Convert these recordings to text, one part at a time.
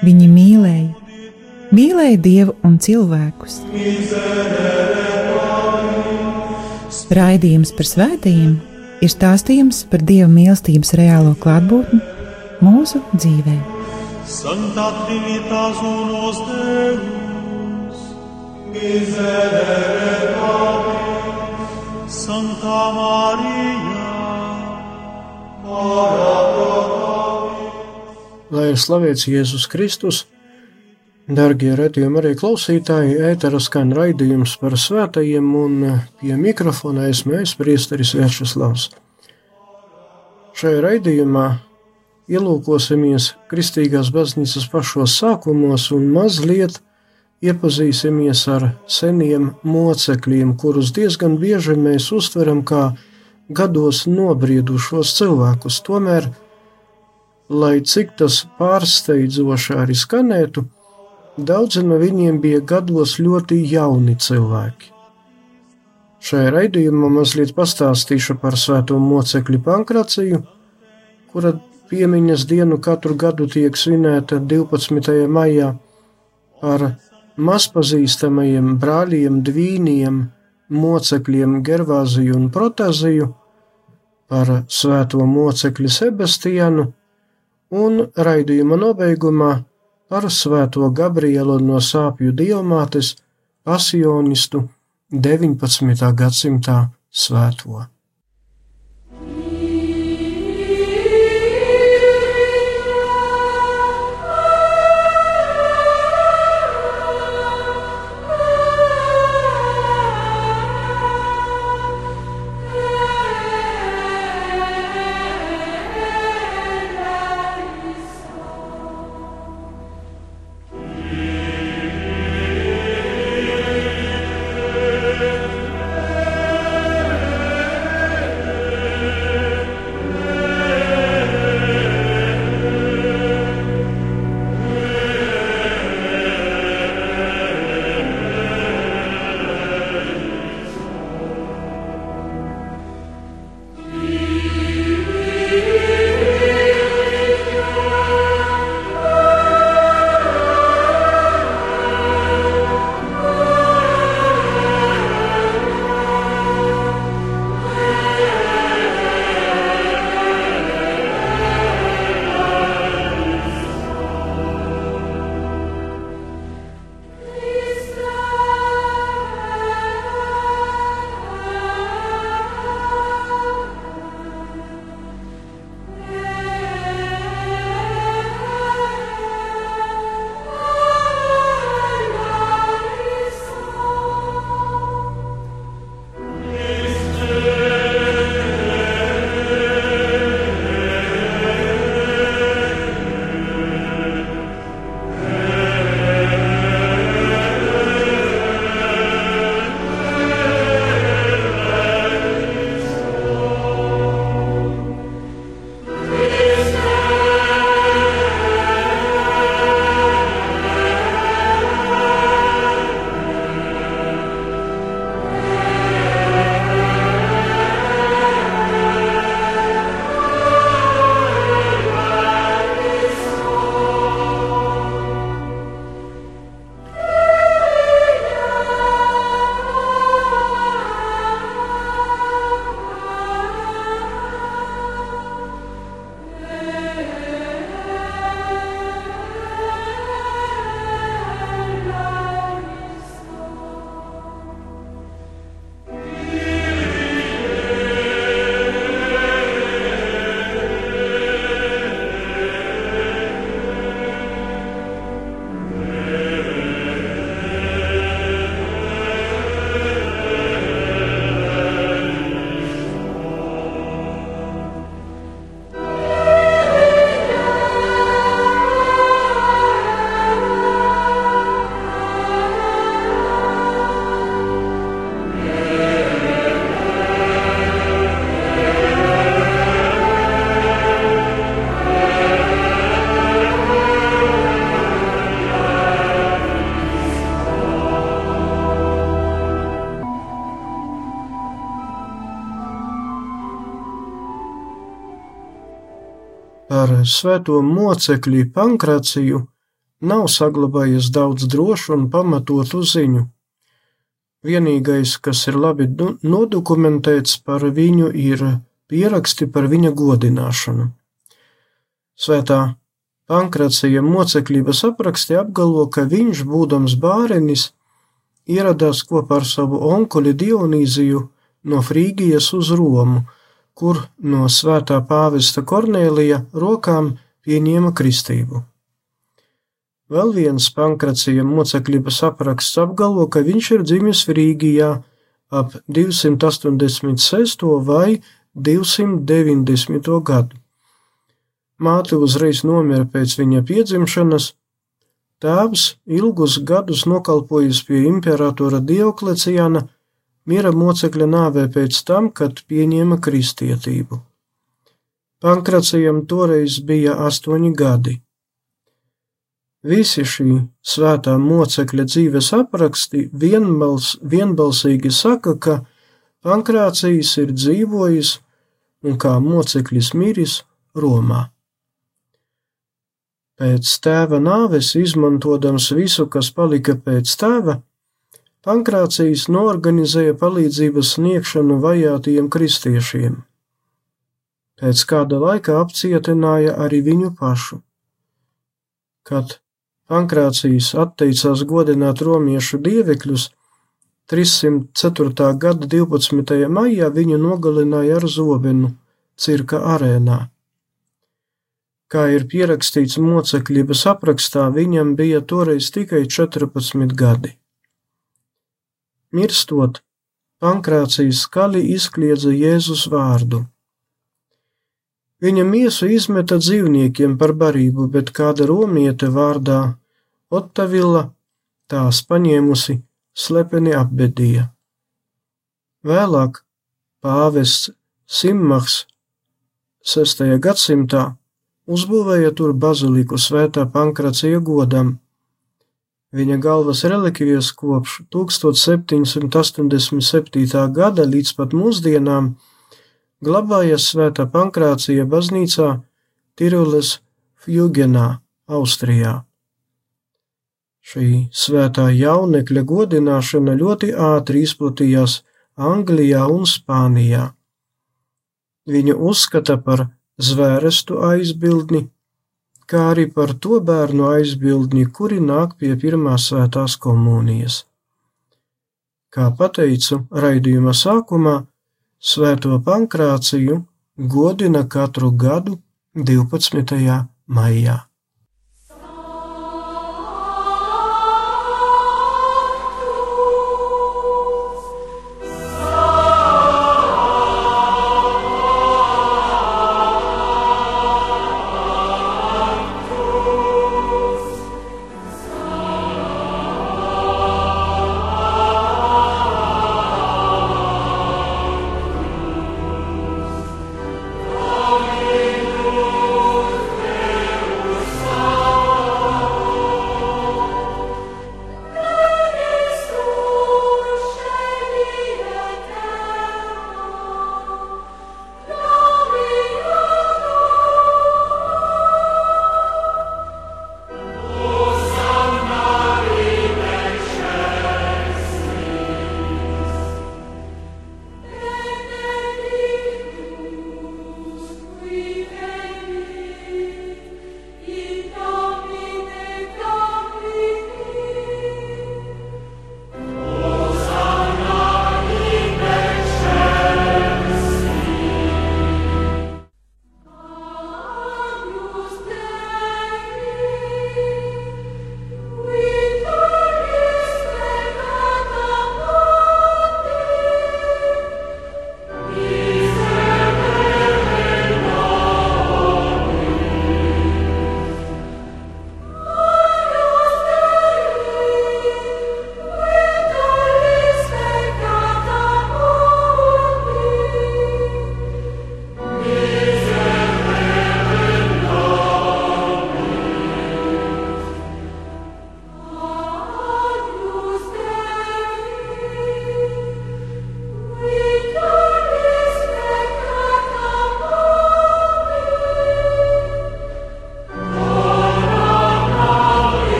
Viņi mīlēja, mīlēja Dievu un cilvēkus. Raidījums par svētījumiem ir stāstījums par Dieva mīlestības reālo klātbūtni mūsu dzīvē. Santa Trinitas unos Deus, miserere slavēts Jēzus Kristus, Darbie radījumi arī klausītāji, ētera skan raidījums par svētajiem, un pie mikrofona esmu es, Priesteris Vērčeslavs. Šajā raidījumā ielūkosimies Kristīgās baznīcas pašos sākumos un mazliet iepazīsimies ar seniem mocekļiem, kurus diezgan bieži mēs uztveram kā gados nobriedušos cilvēkus. Tomēr, lai cik tas pārsteidzoši arī skanētu, Daudzi no viņiem bija gados ļoti jauni cilvēki. Šajā raidījumā mazliet pastāstīšu par svēto mocekļu pankraciju, kura piemiņas dienu katru gadu tiek svinēta 12. maijā par mazpazīstamajiem brāļiem Dvīniem, mocekļiem Gervāziju un Protaziju, par svēto mocekļu Sebastianu un raidījuma nobeigumā ar svēto Gabrielu no sāpju diamātes pasionistu 19. gadsimtā svēto. Svēto mocekļi Pankrāciju nav saglabājies daudz drošu un pamatotu ziņu. Vienīgais, kas ir labi nodokumentēts par viņu, ir pieraksti par viņa godināšanu. Svētā Pankrācija mocekļības apraksti apgalvo, ka viņš, būdams bārenis, ieradās kopā ar savu onkuli Dionīziju no Frīgijas uz Romu, kur no svētā pāvesta Kornēlija rokām pieņēma kristību. Vēl viens Pankracija mocekļības apraksts apgalvo, ka viņš ir dzimis Frīgijā ap 286. vai 290. gadu. Māte uzreiz nomira pēc viņa piedzimšanas, tēvs ilgus gadus nokalpojis pie imperatora Diokleciāna, miera mocekļa nāvē pēc tam, kad pieņēma kristietību. Pankracijam toreiz bija astoņi gadi. Visi šī svētā mocekļa dzīves apraksti vienbals, vienbalsīgi saka, ka Pankrācijas ir dzīvojis un kā moceklis miris Romā. Pēc tēva nāves, izmantojams visu, kas palika pēc tēva, Pankrācijas norganizēja palīdzības sniegšanu vajātajiem kristiešiem. Pēc kāda laika apcietināja arī viņu pašu. Kad Pankrācijas atteicās godināt romiešu dievekļus, 304. gada 12. maijā viņu nogalināja ar zobenu cirka arēnā. Kā ir pierakstīts mocekļības aprakstā, viņam bija toreiz tikai 14 gadi. Mirstot, Pankrācijas skaļi izkliedza Jēzus vārdu. Viņa miesu izmeta dzīvniekiem par barību, bet kāda romiete vārdā Ottavila tās paņēmusi, slepeni apbedīja. Vēlāk pāvests Simmachs 6. gadsimtā uzbūvēja tur baziliku svētā Pankracija godam. Viņa galvas relikvijas kopš 1787. gada līdz pat mūsdienām glabājas svētā Pankrācija baznīcā Tirules Fjugenā, Austrijā. Šī svētā jaunekļa godināšana ļoti ātri izplatījās Anglijā un Spānijā. Viņu uzskata par zvērestu aizbildni, kā arī par to bērnu aizbildni, kuri nāk pie pirmās svētās komunijas. Kā pateicu raidījuma sākumā, svēto pankrāciju godina katru gadu 12. maijā.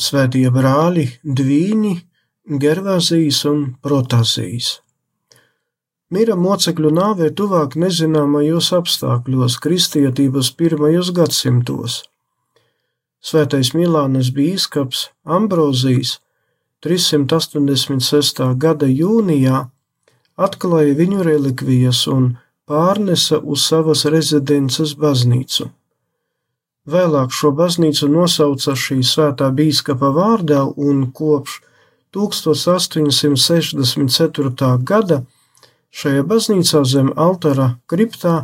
Svētie brāļi Dvīņi, Gervāzijas un Protazijas. Mira mocekļu nāvē tuvāk nezināmajos apstākļos kristietības pirmajos gadsimtos. Svētais Milānas bīskaps Ambrozijs 386. gada jūnijā atklāja viņu relikvijas un pārnesa uz savas rezidences baznīcu. Vēlāk šo baznīcu nosauca šī svētā bīskapa vārdā un kopš 1864. gada šajā baznīcā zem altāra kriptā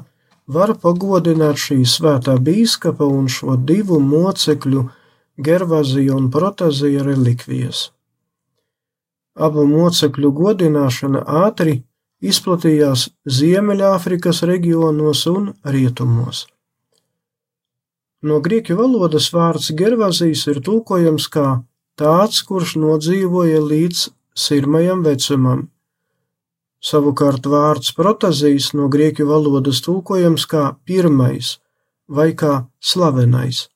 var pagodināt šī svētā bīskapa un šo divu mocekļu Gervazija un Protazija relikvijas. Abu mocekļu godināšana ātri izplatījās Ziemeļāfrikas reģionos un rietumos. No grieķu valodas vārds Gervazijs ir tulkojams kā tāds, kurš nodzīvoja līdz sirmajam vecumam. Savukārt vārds protazijs no grieķu valodas tulkojams kā pirmais vai kā slavenais.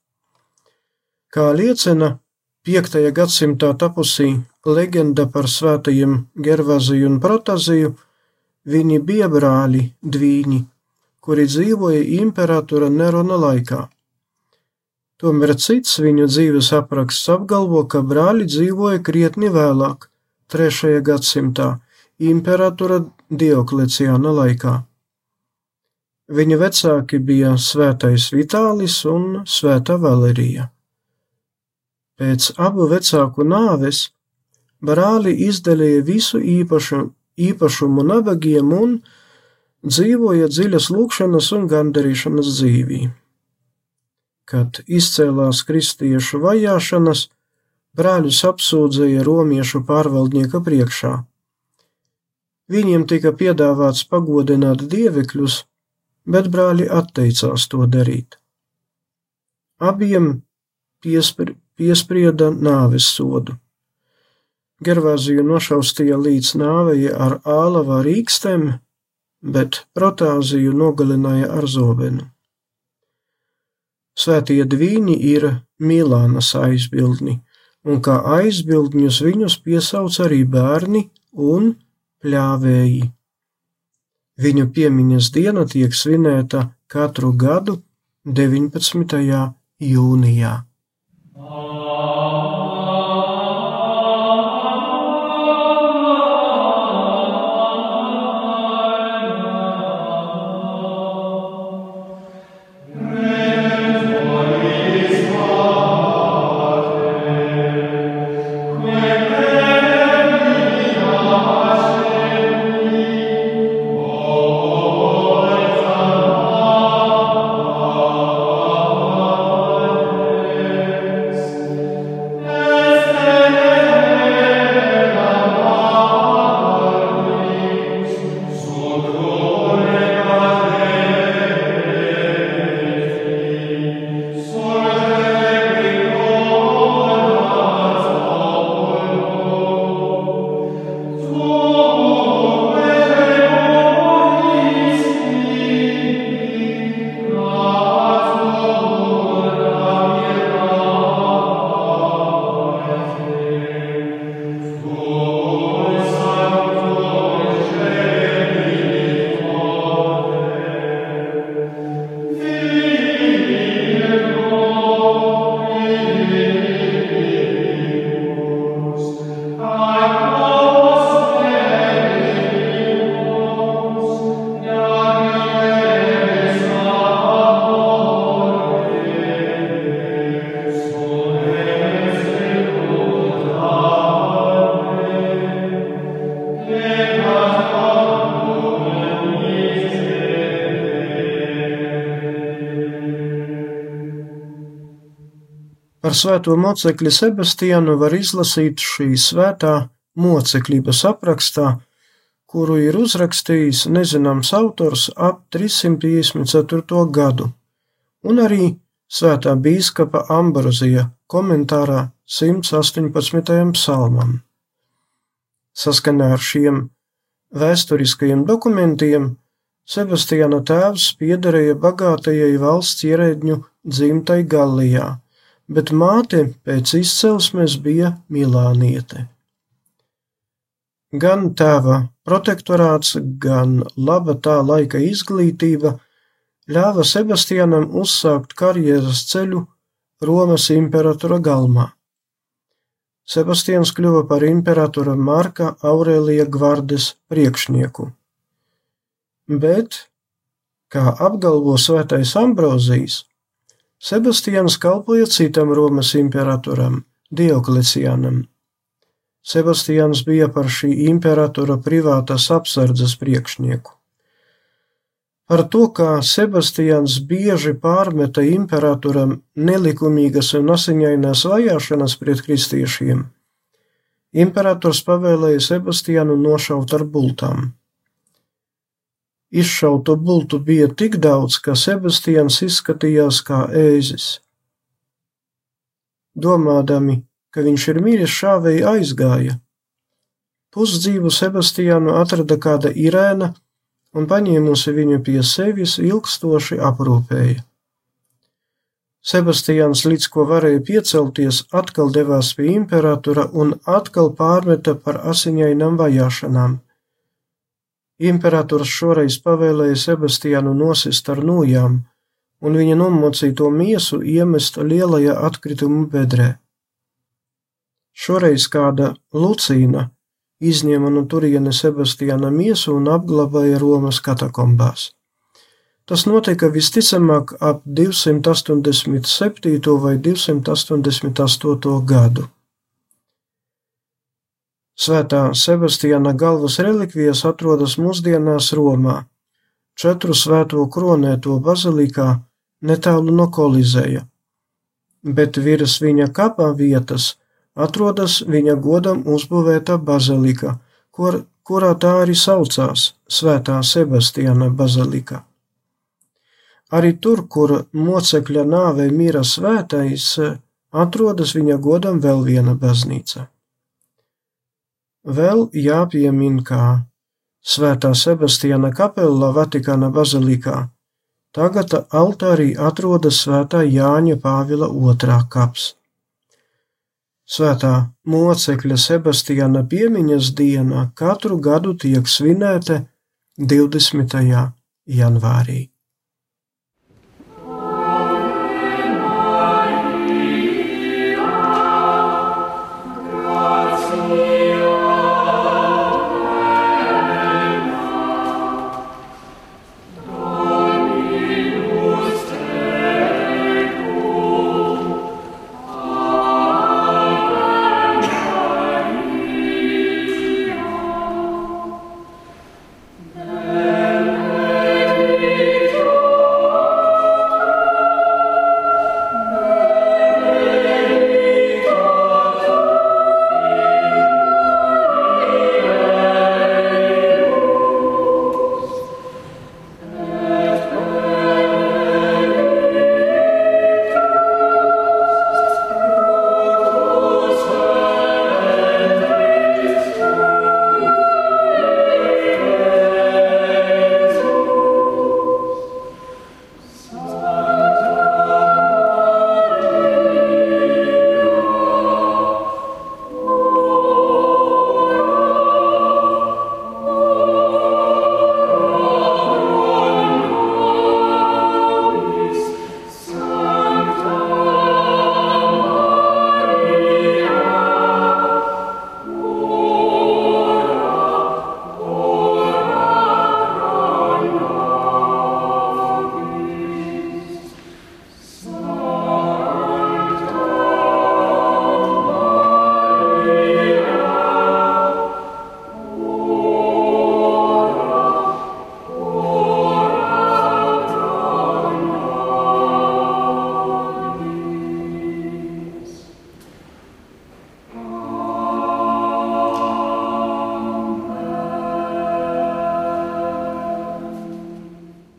Kā liecina 5. gadsimtā tapusī leģenda par svētajiem Gervaziju un Protaziju, viņi bija brāļi, dvīņi, kuri dzīvoja imperatora Nerona laikā. Tomēr cits viņu dzīves apraksts apgalvo, ka brāļi dzīvoja krietni vēlāk, 3. gadsimtā, imperatora Diokleciāna laikā. Viņa vecāki bija svētais Vitālis un svētā Valerija. Pēc abu vecāku nāves brāli izdalīja visu īpašu, īpašumu nabagiem un dzīvoja dziļas lūkšanas un gandarīšanas dzīvību kad izcēlās kristiešu vajāšanas, brāļus apsūdzēja romiešu pārvaldnieka priekšā. Viņiem tika piedāvāts pagodināt dievekļus, bet brāļi atteicās to darīt. Abiem piespri, piesprieda nāves sodu. Gervāziju nošaustīja līdz nāvei ar ālavā rīkstēm, bet protāziju nogalināja ar zobenu. Svētie dvīņi ir Milānas aizbildni, un kā aizbildņus viņus piesauc arī bērni un pļāvēji. Viņu piemiņas diena tiek svinēta katru gadu 19. jūnijā. Par svēto mocekli Sebastianu var izlasīt šī svētā mocekļības aprakstā, kuru ir uzrakstījis nezināms autors ap 354. gadu, un arī svētā bīskapa Ambrozija komentārā 118. psalmam. Saskaņā ar šiem vēsturiskajiem dokumentiem Sebastiāna tēvs piederēja bagātajai valsts ierēdņu dzimtai Gallijā bet māte pēc izcelsmes bija Milāniete. Gan tēva protektorāts, gan laba tā laika izglītība ļāva Sebastianam uzsākt karjeras ceļu Romas imperatora galmā. Sebastians kļuva par imperatora Marka Aurēlija Gvardes priekšnieku. Bet, kā apgalvo svētais Ambrozijs, Sebastians kalpoja citam Romas imperatoram, Dioklecianam. Sebastians bija par šī imperatora privātās apsardzes priekšnieku. Par to, kā Sebastians bieži pārmeta imperatoram nelikumīgas un asiņainās vajāšanas pret kristiešiem, imperators pavēlēja Sebastianu nošaut ar bultām. Izšauto bultu bija tik daudz, ka Sebastians izskatījās kā ēzis. Domādami, ka viņš ir miris, šāvēji aizgāja. Pusdzīvu Sebastiānu atrada kāda Irēna un paņēmusi viņu pie sevis ilgstoši aprūpēja. Sebastians, līdz ko varēja piecelties, atkal devās pie imperatora un atkal pārmeta par asiņainām vajāšanām. Imperators šoreiz pavēlēja Sebastianu nosist ar nojām un viņa nomocīto miesu iemest lielajā atkritumu bedrē. Šoreiz kāda Lucīna izņēma no turiena Sebastiāna miesu un apglabāja Romas katakombās. Tas notika visticamāk ap 287. vai 288. gadu. Svētā Sebastiāna galvas relikvijas atrodas mūsdienās Romā, četru svēto kronēto bazilikā netālu no Kolizeja, bet virs viņa kapā vietas atrodas viņa godam uzbūvēta bazilika, kur, kurā tā arī saucās Svētā Sebastiāna bazilika. Arī tur, kur mocekļa nāvē mīra svētais, atrodas viņa godam vēl viena baznīca. Vēl jāpiemin, kā Svētā Sebastiāna kapela Vatikāna bazilikā. Tagad altārī atrodas Svētā Jāņa Pāvila otrā kaps. Svētā mocekļa Sebastiāna piemiņas diena katru gadu tiek svinēta 20. janvārī.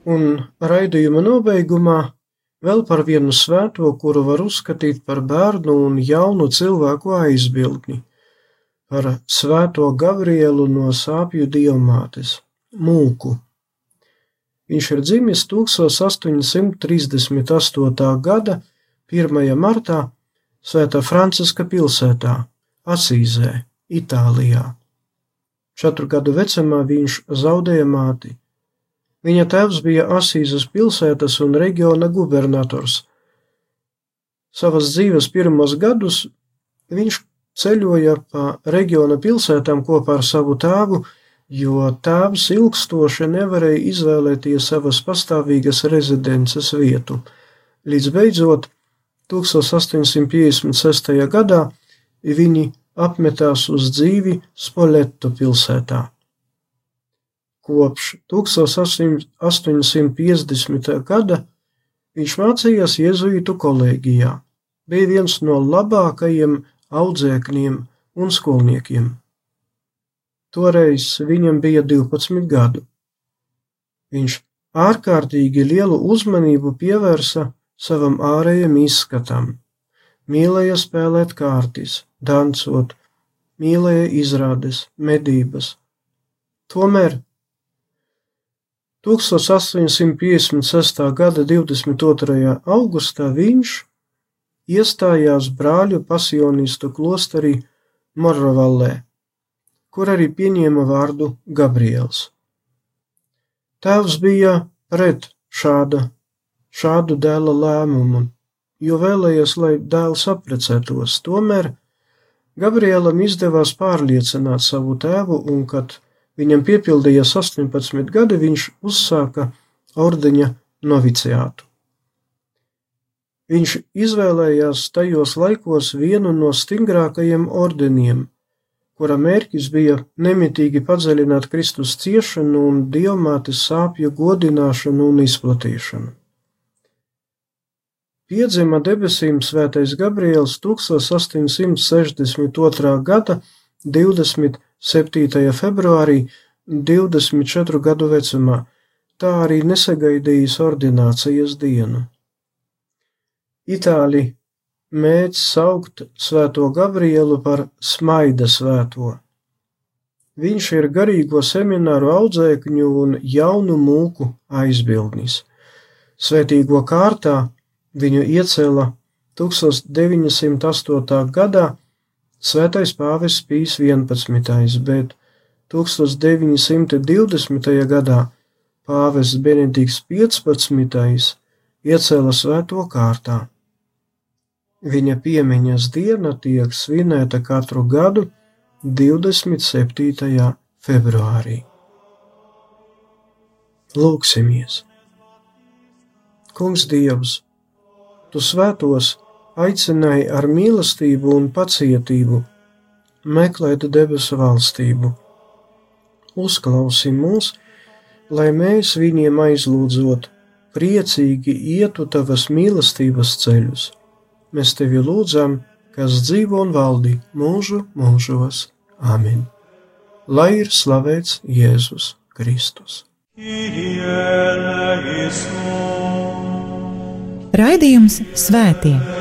Un raidījuma nobeigumā vēl par vienu svēto, kuru var uzskatīt par bērnu un jaunu cilvēku aizbildni, par svēto Gabrielu no sāpju diamātes, mūku. Viņš ir dzimis 1838. gada 1. martā Svētā Franciska pilsētā, Asīzē, Itālijā. Četru gadu vecumā viņš zaudēja māti. Viņa tēvs bija Asīzes pilsētas un reģiona gubernators. Savas dzīves pirmos gadus viņš ceļoja pa reģiona pilsētām kopā ar savu tēvu, jo tēvs ilgstoši nevarēja izvēlēties savas pastāvīgas rezidences vietu. Līdz beidzot, 1856. gadā viņi apmetās uz dzīvi Spoleto pilsētā. Kopš 1850. gada viņš mācījās Jēzuītu kolēģijā, bija viens no labākajiem audzēkņiem un skolniekiem. Toreiz viņam bija 12 gadu. Viņš ārkārtīgi lielu uzmanību pievērsa savam ārējam izskatam, mīlēja spēlēt kārtis, dancot, mīlēja izrādes, medības. Tomēr 1856. gada 22. augustā viņš iestājās brāļu pasionistu klosterī Morrovallē, kur arī pieņēma vārdu Gabriels. Tēvs bija pret šāda, šādu dēla lēmumu, jo vēlējies, lai dēls apprecētos. Tomēr Gabrielam izdevās pārliecināt savu tēvu, un, kad viņam piepildījās 18 gadi, viņš uzsāka ordeņa noviciātu. Viņš izvēlējās tajos laikos vienu no stingrākajiem ordeniem, kura mērķis bija nemitīgi padziļināt Kristus ciešanu un dievmātes sāpju godināšanu un izplatīšanu. Piedzima debesīm svētais Gabriels 1862. gada 27. februārī 24 gadu vecumā, tā arī nesagaidījis ordinācijas dienu. Itāļi mēdz saukt svēto Gabrielu par smaida svēto. Viņš ir garīgo semināru audzēkņu un jaunu mūku aizbildnis. Svētīgo kārtā viņu iecēla 1908. gadā svētais pāvis Pīs 11. bet 1920. gadā pāvis Benedikts 15. iecēla svēto kārtā. Viņa piemiņas diena tiek svinēta katru gadu 27. februārī. Lūksimies! Kungs Dievs, Tu svētos aicināji ar mīlestību un pacietību meklēt debesu valstību. Uzklausi mūs, lai mēs viņiem aizlūdzot, priecīgi ietu tavas mīlestības ceļus mēs tevi lūdzam, kas dzīvo un valdi mūžu mūžos. Amen! Lai ir slavēts Jēzus Kristus! Raidījums Svētie.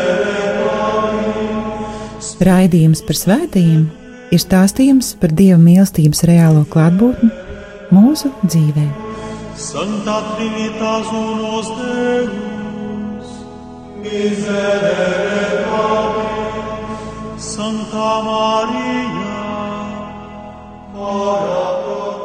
Raidījums par svētījumiem ir stāstījums par Dieva mīlestības reālo klātbūtni mūsu dzīvē. Santa Trinitas unos Deus, miserere Santa Maria, ora